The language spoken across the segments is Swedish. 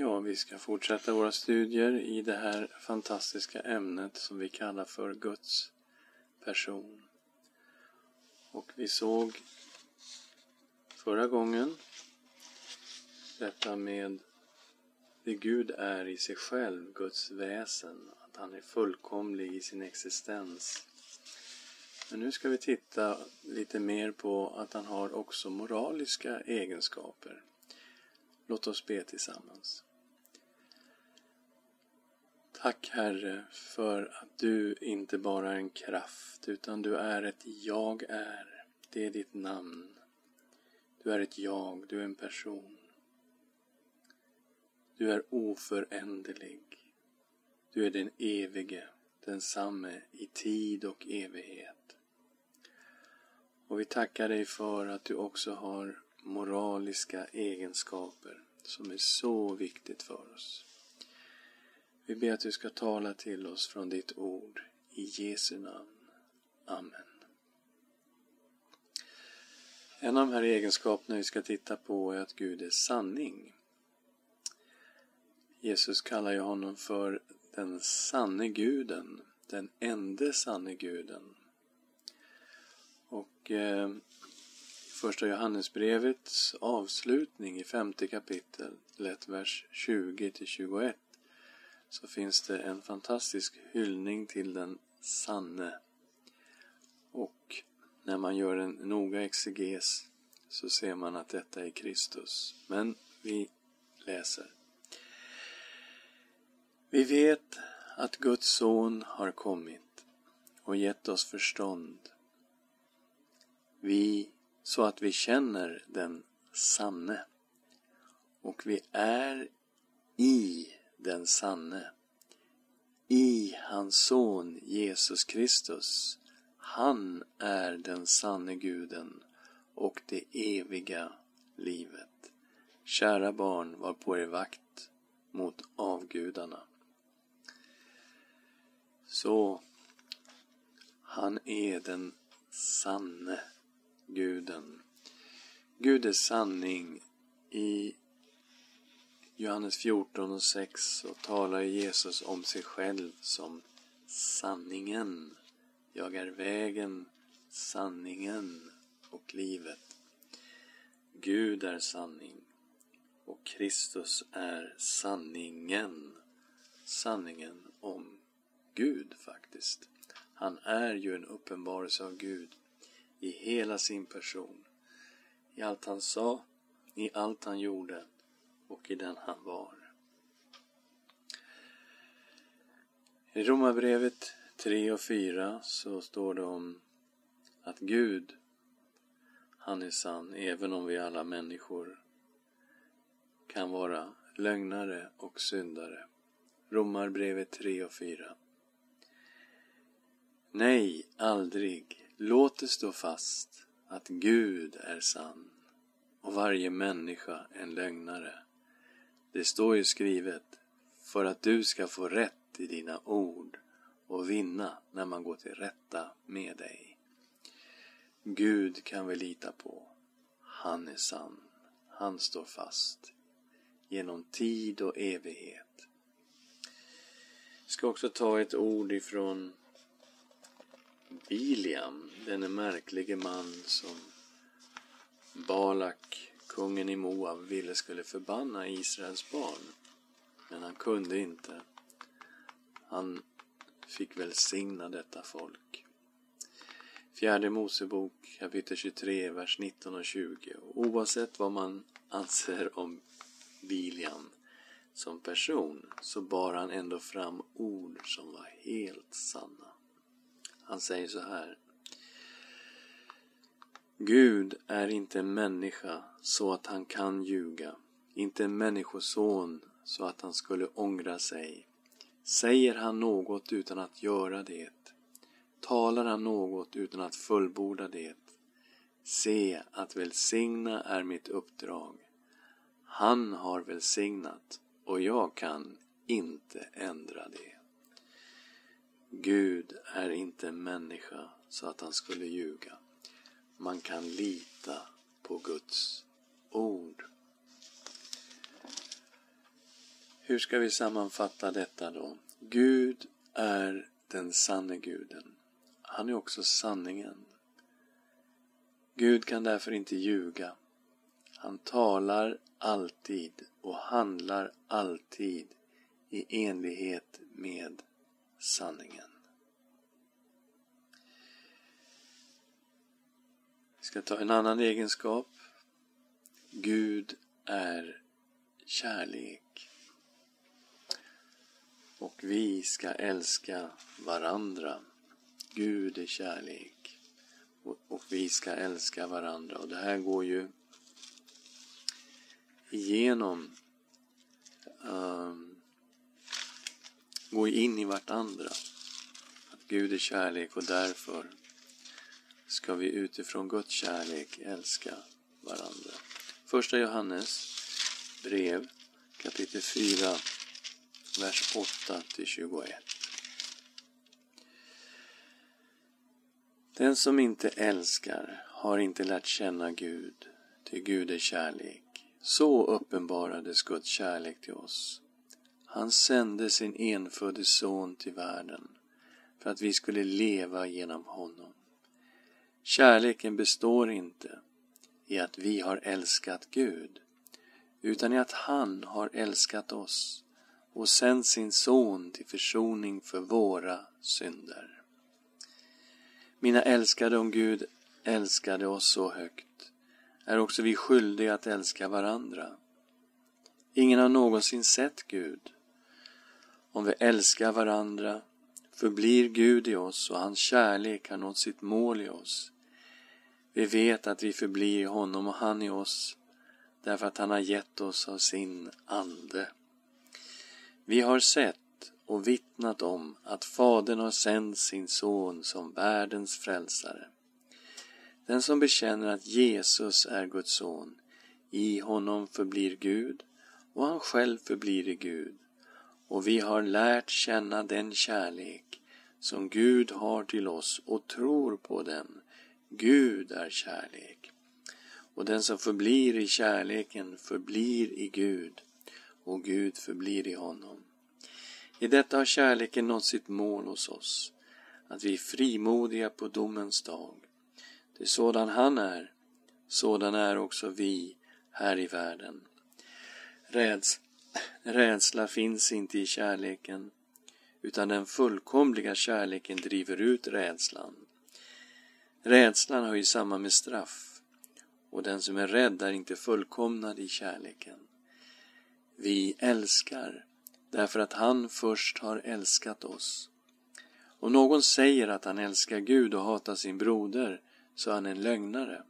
Ja, vi ska fortsätta våra studier i det här fantastiska ämnet som vi kallar för Guds person. Och vi såg förra gången detta med det Gud är i sig själv, Guds väsen, att han är fullkomlig i sin existens. Men nu ska vi titta lite mer på att han har också moraliska egenskaper. Låt oss be tillsammans. Tack Herre för att du inte bara är en kraft utan du är ett Jag är. Det är ditt namn. Du är ett jag, du är en person. Du är oföränderlig. Du är den evige, densamme i tid och evighet. Och vi tackar dig för att du också har moraliska egenskaper som är så viktigt för oss. Vi ber att du ska tala till oss från ditt ord. I Jesu namn. Amen. En av de här egenskaperna vi ska titta på är att Gud är sanning. Jesus kallar ju honom för den sanne guden, den ende sanne guden. Och eh, första Johannesbrevets avslutning i femte kapitlet, vers 20 till 21 så finns det en fantastisk hyllning till den sanne. Och när man gör en noga exeges så ser man att detta är Kristus. Men vi läser. Vi vet att Guds son har kommit och gett oss förstånd. Vi, så att vi känner den sanne. Och vi är i den sanne. I hans son Jesus Kristus. Han är den sanne guden och det eviga livet. Kära barn, var på er vakt mot avgudarna. Så, han är den sanne guden. Gud är sanning. I Johannes 14 och 6 så talar Jesus om sig själv som sanningen. Jag är vägen, sanningen och livet. Gud är sanning och Kristus är sanningen. Sanningen om Gud faktiskt. Han är ju en uppenbarelse av Gud i hela sin person. I allt han sa, i allt han gjorde och i den han var. I Romarbrevet 3 och 4 så står det om att Gud, han är sann även om vi alla människor kan vara lögnare och syndare. Romarbrevet 3 och 4. Nej, aldrig. Låt det stå fast att Gud är sann och varje människa en lögnare. Det står ju skrivet, för att du ska få rätt i dina ord och vinna när man går till rätta med dig. Gud kan vi lita på. Han är sann. Han står fast genom tid och evighet. Jag ska också ta ett ord ifrån Biliam, denne märklige man som Balak kungen i Moab ville skulle förbanna Israels barn. Men han kunde inte. Han fick välsigna detta folk. Fjärde Mosebok kapitel 23, vers 19 och 20. Oavsett vad man anser om Biliam som person så bar han ändå fram ord som var helt sanna. Han säger så här Gud är inte en människa så att han kan ljuga, inte en människoson så att han skulle ångra sig. Säger han något utan att göra det? Talar han något utan att fullborda det? Se att välsigna är mitt uppdrag. Han har välsignat och jag kan inte ändra det. Gud är inte en människa så att han skulle ljuga man kan lita på Guds ord. Hur ska vi sammanfatta detta då? Gud är den sanne guden. Han är också sanningen. Gud kan därför inte ljuga. Han talar alltid och handlar alltid i enlighet med sanningen. Ska ta en annan egenskap. Gud är kärlek. Och vi ska älska varandra. Gud är kärlek. Och, vi ska älska varandra. Och det här går ju igenom um, går in i vartandra. Att Gud är kärlek och därför ska vi utifrån Guds kärlek älska varandra. Första Johannes brev kapitel 4, vers 8 till 21. Den som inte älskar har inte lärt känna Gud, ty Gud är kärlek. Så uppenbarades Guds kärlek till oss. Han sände sin enfödde son till världen för att vi skulle leva genom honom. Kärleken består inte i att vi har älskat Gud, utan i att han har älskat oss och sänt sin son till försoning för våra synder. Mina älskade, om Gud älskade oss så högt, är också vi skyldiga att älska varandra. Ingen har någonsin sett Gud. Om vi älskar varandra förblir Gud i oss och hans kärlek har nått sitt mål i oss. Vi vet att vi förblir i honom och han i oss därför att han har gett oss av sin ande. Vi har sett och vittnat om att Fadern har sänt sin son som världens frälsare. Den som bekänner att Jesus är Guds son, i honom förblir Gud och han själv förblir i Gud. Och vi har lärt känna den kärlek som Gud har till oss och tror på den. Gud är kärlek. Och den som förblir i kärleken förblir i Gud och Gud förblir i honom. I detta har kärleken nått sitt mål hos oss, att vi är frimodiga på domens dag. Det är sådan han är, sådan är också vi här i världen. Räds, rädsla finns inte i kärleken, utan den fullkomliga kärleken driver ut rädslan. Rädslan hör ju samman med straff, och den som är rädd är inte fullkomnad i kärleken. Vi älskar därför att han först har älskat oss. Om någon säger att han älskar Gud och hatar sin broder så är han en lögnare.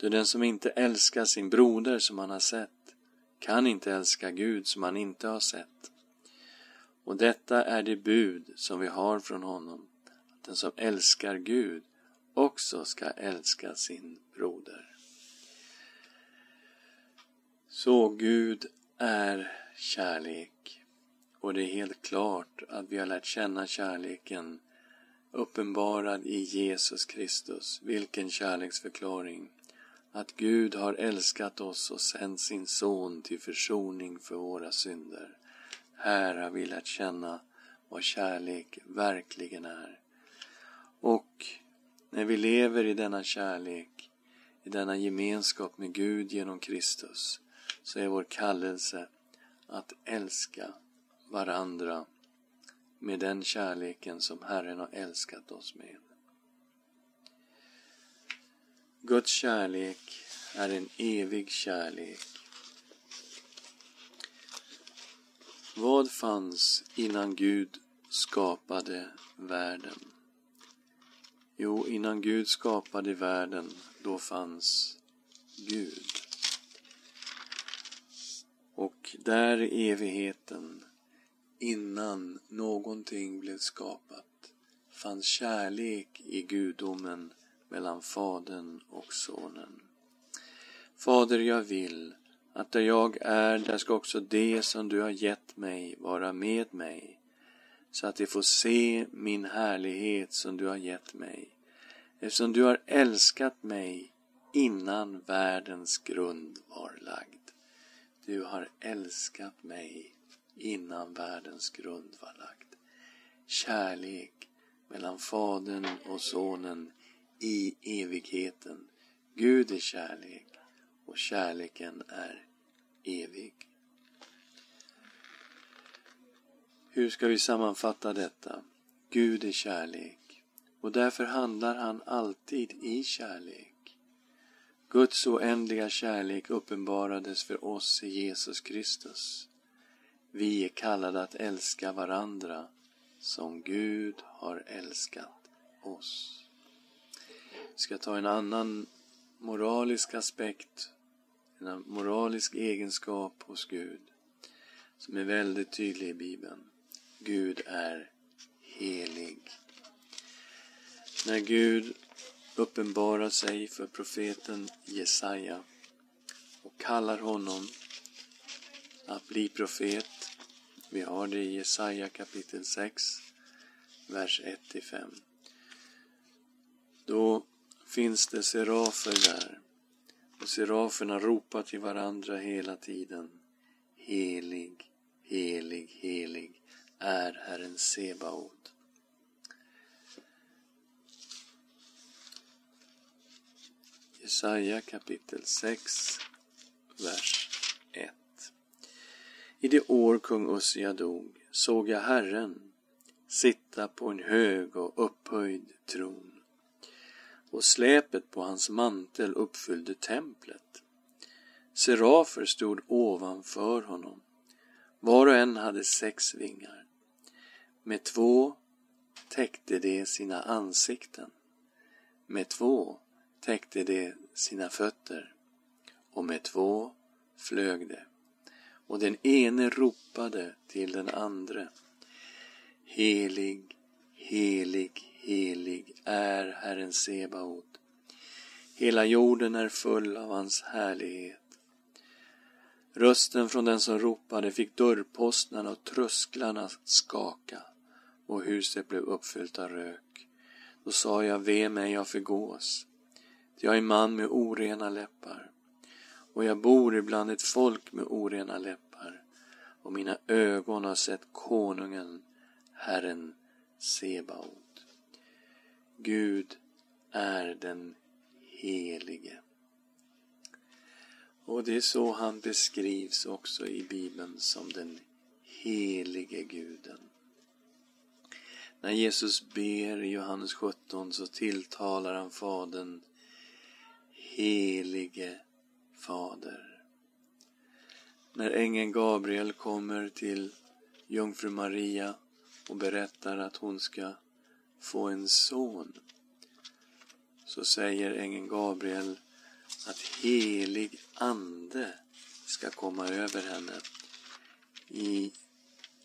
Ty den som inte älskar sin broder som han har sett kan inte älska Gud som han inte har sett. Och detta är det bud som vi har från honom, den som älskar Gud också ska älska sin broder. Så Gud är kärlek. Och det är helt klart att vi har lärt känna kärleken uppenbarad i Jesus Kristus. Vilken kärleksförklaring! Att Gud har älskat oss och sänt sin son till försoning för våra synder. Här har vi lärt känna vad kärlek verkligen är. Och när vi lever i denna kärlek, i denna gemenskap med Gud genom Kristus, så är vår kallelse att älska varandra med den kärleken som Herren har älskat oss med. Guds kärlek är en evig kärlek. Vad fanns innan Gud skapade världen? Jo, innan Gud skapade världen, då fanns Gud. Och där i evigheten, innan någonting blev skapat, fanns kärlek i gudomen mellan Fadern och Sonen. Fader, jag vill att där jag är, där ska också det som du har gett mig vara med mig, så att de får se min härlighet som du har gett mig, eftersom du har älskat mig innan världens grund var lagd. du har älskat mig innan världens grund var lagd. Kärlek mellan Fadern och Sonen i evigheten. Gud är kärlek och kärleken är evig. Hur ska vi sammanfatta detta? Gud är kärlek och därför handlar han alltid i kärlek. Guds oändliga kärlek uppenbarades för oss i Jesus Kristus. Vi är kallade att älska varandra som Gud har älskat oss. Vi ska ta en annan moralisk aspekt, en moralisk egenskap hos Gud som är väldigt tydlig i Bibeln. Gud är helig. När Gud uppenbarar sig för profeten Jesaja och kallar honom att bli profet. Vi har det i Jesaja kapitel 6, vers 1-5. Då finns det serafer där. Och seraferna ropar till varandra hela tiden. Helig, helig, helig är Herren Sebaot. Jesaja kapitel 6, vers 1. I det år kung Ussia dog såg jag Herren sitta på en hög och upphöjd tron och släpet på hans mantel uppfyllde templet. Serafer stod ovanför honom. Var och en hade sex vingar. Med två täckte de sina ansikten. Med två täckte de sina fötter. Och med två flög de. Och den ene ropade till den andre. Helig, helig, helig är Herren Sebaot. Hela jorden är full av hans härlighet. Rösten från den som ropade fick dörrposterna och trösklarna skaka och huset blev uppfyllt av rök. Då sa jag, ve mig, jag förgås. Jag är man med orena läppar och jag bor ibland ett folk med orena läppar och mina ögon har sett konungen, Herren Sebaot. Gud är den Helige. Och det är så han beskrivs också i Bibeln som den helige guden. När Jesus ber i Johannes 17 så tilltalar han Fadern Helige Fader. När ängeln Gabriel kommer till jungfru Maria och berättar att hon ska få en son så säger ängeln Gabriel att helig ande ska komma över henne i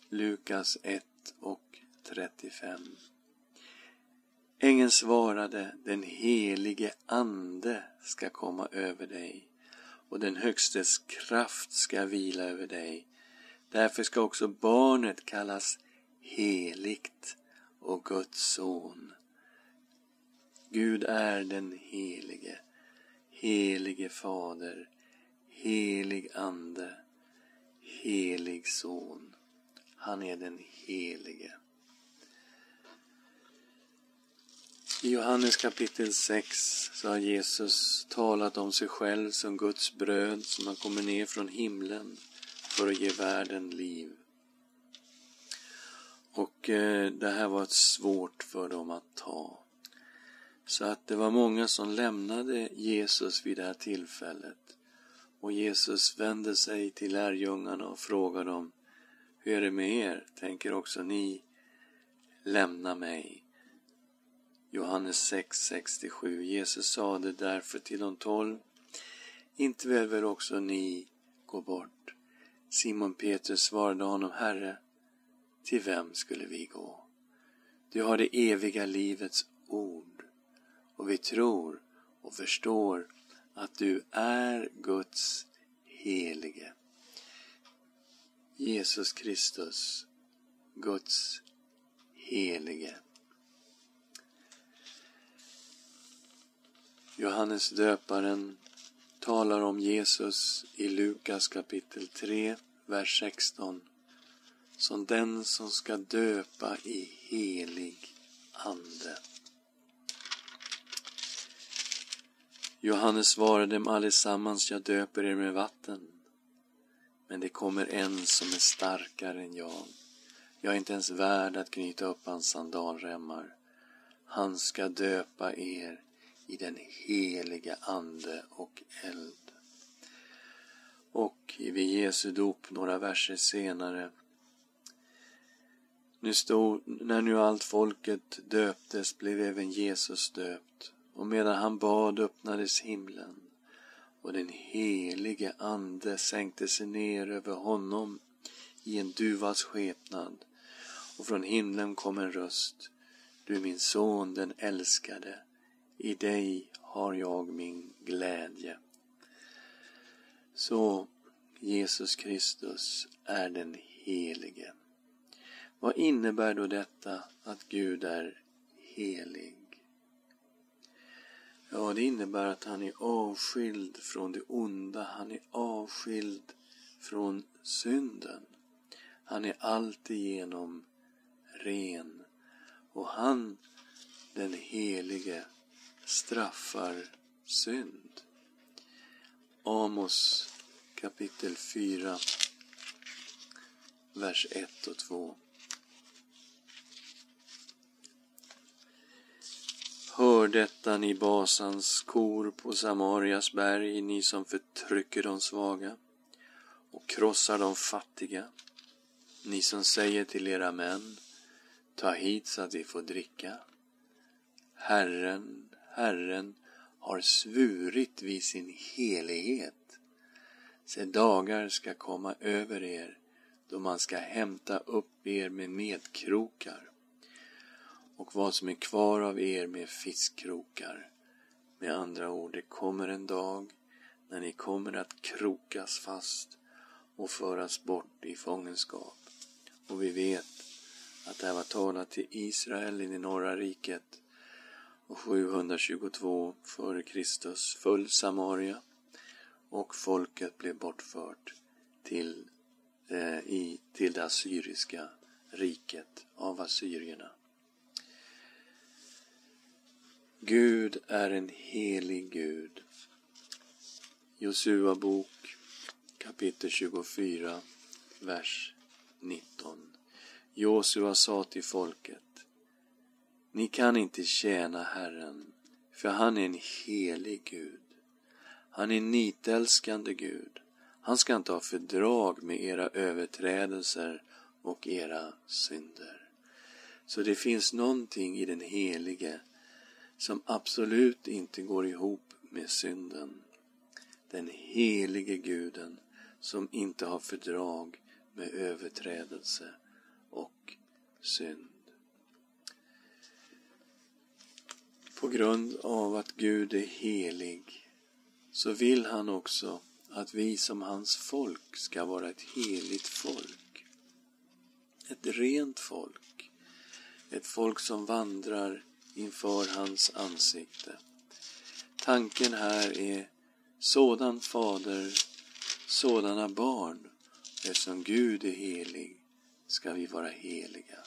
Lukas 1 och 35. Ängeln svarade, den helige ande ska komma över dig och den Högstes kraft ska vila över dig. Därför ska också barnet kallas heligt och Guds son. Gud är den helige, helige Fader, helig Ande, helig Son. Han är den helige. I Johannes kapitel 6 så har Jesus talat om sig själv som Guds bröd som har kommit ner från himlen för att ge världen liv. Och eh, det här var svårt för dem att ta. Så att det var många som lämnade Jesus vid det här tillfället. Och Jesus vände sig till lärjungarna och frågade dem Hur är det med er? Tänker också ni lämna mig? Johannes 6.67 Jesus sade därför till de tolv Inte väl väl också ni gå bort? Simon Petrus svarade honom Herre, till vem skulle vi gå? Du har det eviga livets ord och vi tror och förstår att du är Guds helige. Jesus Kristus, Guds helige. Johannes döparen talar om Jesus i Lukas kapitel 3, vers 16 som den som ska döpa i helig ande. Johannes svarade dem allesammans, jag döper er med vatten. Men det kommer en som är starkare än jag. Jag är inte ens värd att knyta upp hans sandalremmar. Han ska döpa er i den heliga Ande och eld. Och vid Jesu dop några verser senare. Nu stod, när nu allt folket döptes blev även Jesus döpt. Och medan han bad öppnades himlen. Och den helige Ande sänkte sig ner över honom i en duvas skepnad. Och från himlen kom en röst. Du är min son, den älskade. I dig har jag min glädje. Så Jesus Kristus är den helige. Vad innebär då detta att Gud är helig? Ja, det innebär att han är avskild från det onda. Han är avskild från synden. Han är alltigenom ren. Och han, den helige, straffar synd. Amos kapitel 4, vers 1 och 2. Hör detta, ni Basans kor på Samarias berg, ni som förtrycker de svaga och krossar de fattiga. Ni som säger till era män, ta hit så att vi får dricka. Herren, Herren har svurit vid sin helighet. Se, dagar ska komma över er då man ska hämta upp er med medkrokar och vad som är kvar av er med fiskkrokar. Med andra ord, det kommer en dag när ni kommer att krokas fast och föras bort i fångenskap. Och vi vet att det här var talat till Israel i det norra riket och 722 f.Kr. föll Samaria och folket blev bortfört till, eh, i, till det assyriska riket av assyrierna. Gud är en helig Gud. Josua bok kapitel 24, vers 19. Josua sa till folket ni kan inte tjäna Herren, för han är en helig Gud. Han är en nitälskande Gud. Han ska inte ha fördrag med era överträdelser och era synder. Så det finns någonting i den helige som absolut inte går ihop med synden. Den helige guden som inte har fördrag med överträdelse och synd. På grund av att Gud är helig så vill han också att vi som hans folk ska vara ett heligt folk. Ett rent folk. Ett folk som vandrar inför hans ansikte. Tanken här är sådan fader, sådana barn, eftersom Gud är helig ska vi vara heliga.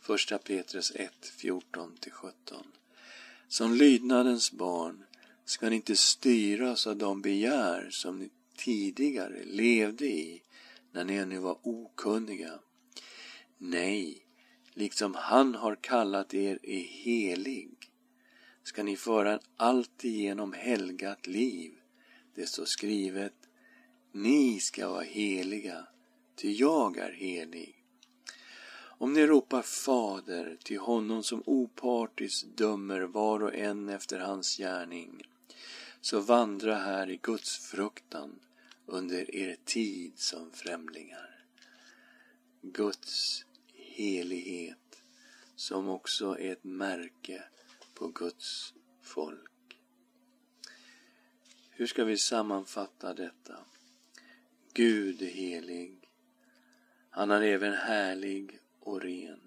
Första Petrus 1, 14-17. Som lydnadens barn ska ni inte styras av de begär som ni tidigare levde i när ni ännu var okunniga. Nej, liksom han har kallat er är helig, ska ni föra en alltigenom helgat liv. Det står skrivet, ni ska vara heliga, ty jag är helig. Om ni ropar Fader till honom som opartiskt dömer var och en efter hans gärning, så vandra här i Guds fruktan under er tid som främlingar. Guds helighet som också är ett märke på Guds folk. Hur ska vi sammanfatta detta? Gud är helig. Han är även härlig och ren.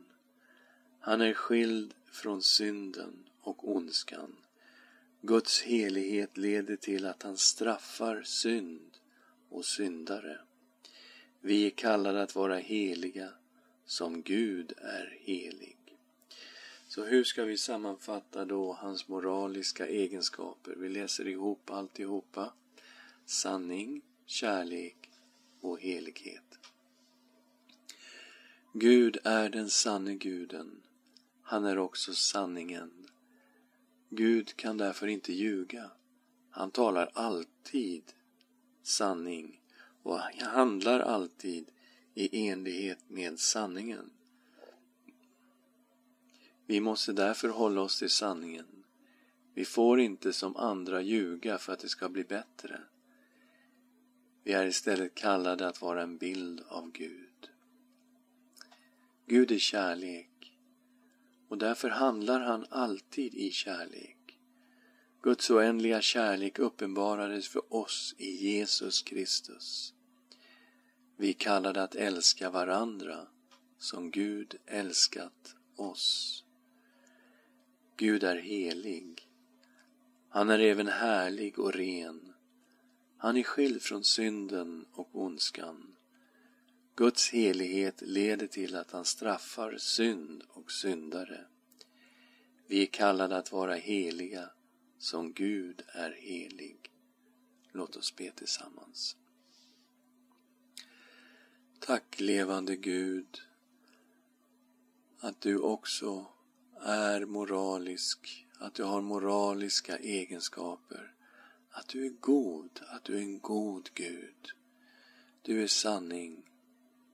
Han är skild från synden och ondskan. Guds helighet leder till att han straffar synd och syndare. Vi är kallade att vara heliga som Gud är helig. Så hur ska vi sammanfatta då hans moraliska egenskaper? Vi läser ihop alltihopa. Sanning, kärlek och helighet. Gud är den sanne guden. Han är också sanningen. Gud kan därför inte ljuga. Han talar alltid sanning och handlar alltid i enlighet med sanningen. Vi måste därför hålla oss till sanningen. Vi får inte som andra ljuga för att det ska bli bättre. Vi är istället kallade att vara en bild av Gud. Gud är kärlek och därför handlar han alltid i kärlek. Guds oändliga kärlek uppenbarades för oss i Jesus Kristus. Vi kallade att älska varandra som Gud älskat oss. Gud är helig. Han är även härlig och ren. Han är skild från synden och ondskan. Guds helighet leder till att han straffar synd och syndare. Vi är kallade att vara heliga som Gud är helig. Låt oss be tillsammans. Tack levande Gud att du också är moralisk, att du har moraliska egenskaper, att du är god, att du är en god Gud. Du är sanning,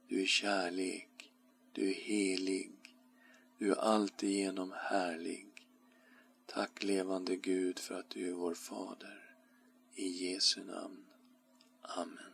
du är kärlek, du är helig, du är alltigenom härlig. Tack levande Gud för att du är vår Fader. I Jesu namn. Amen.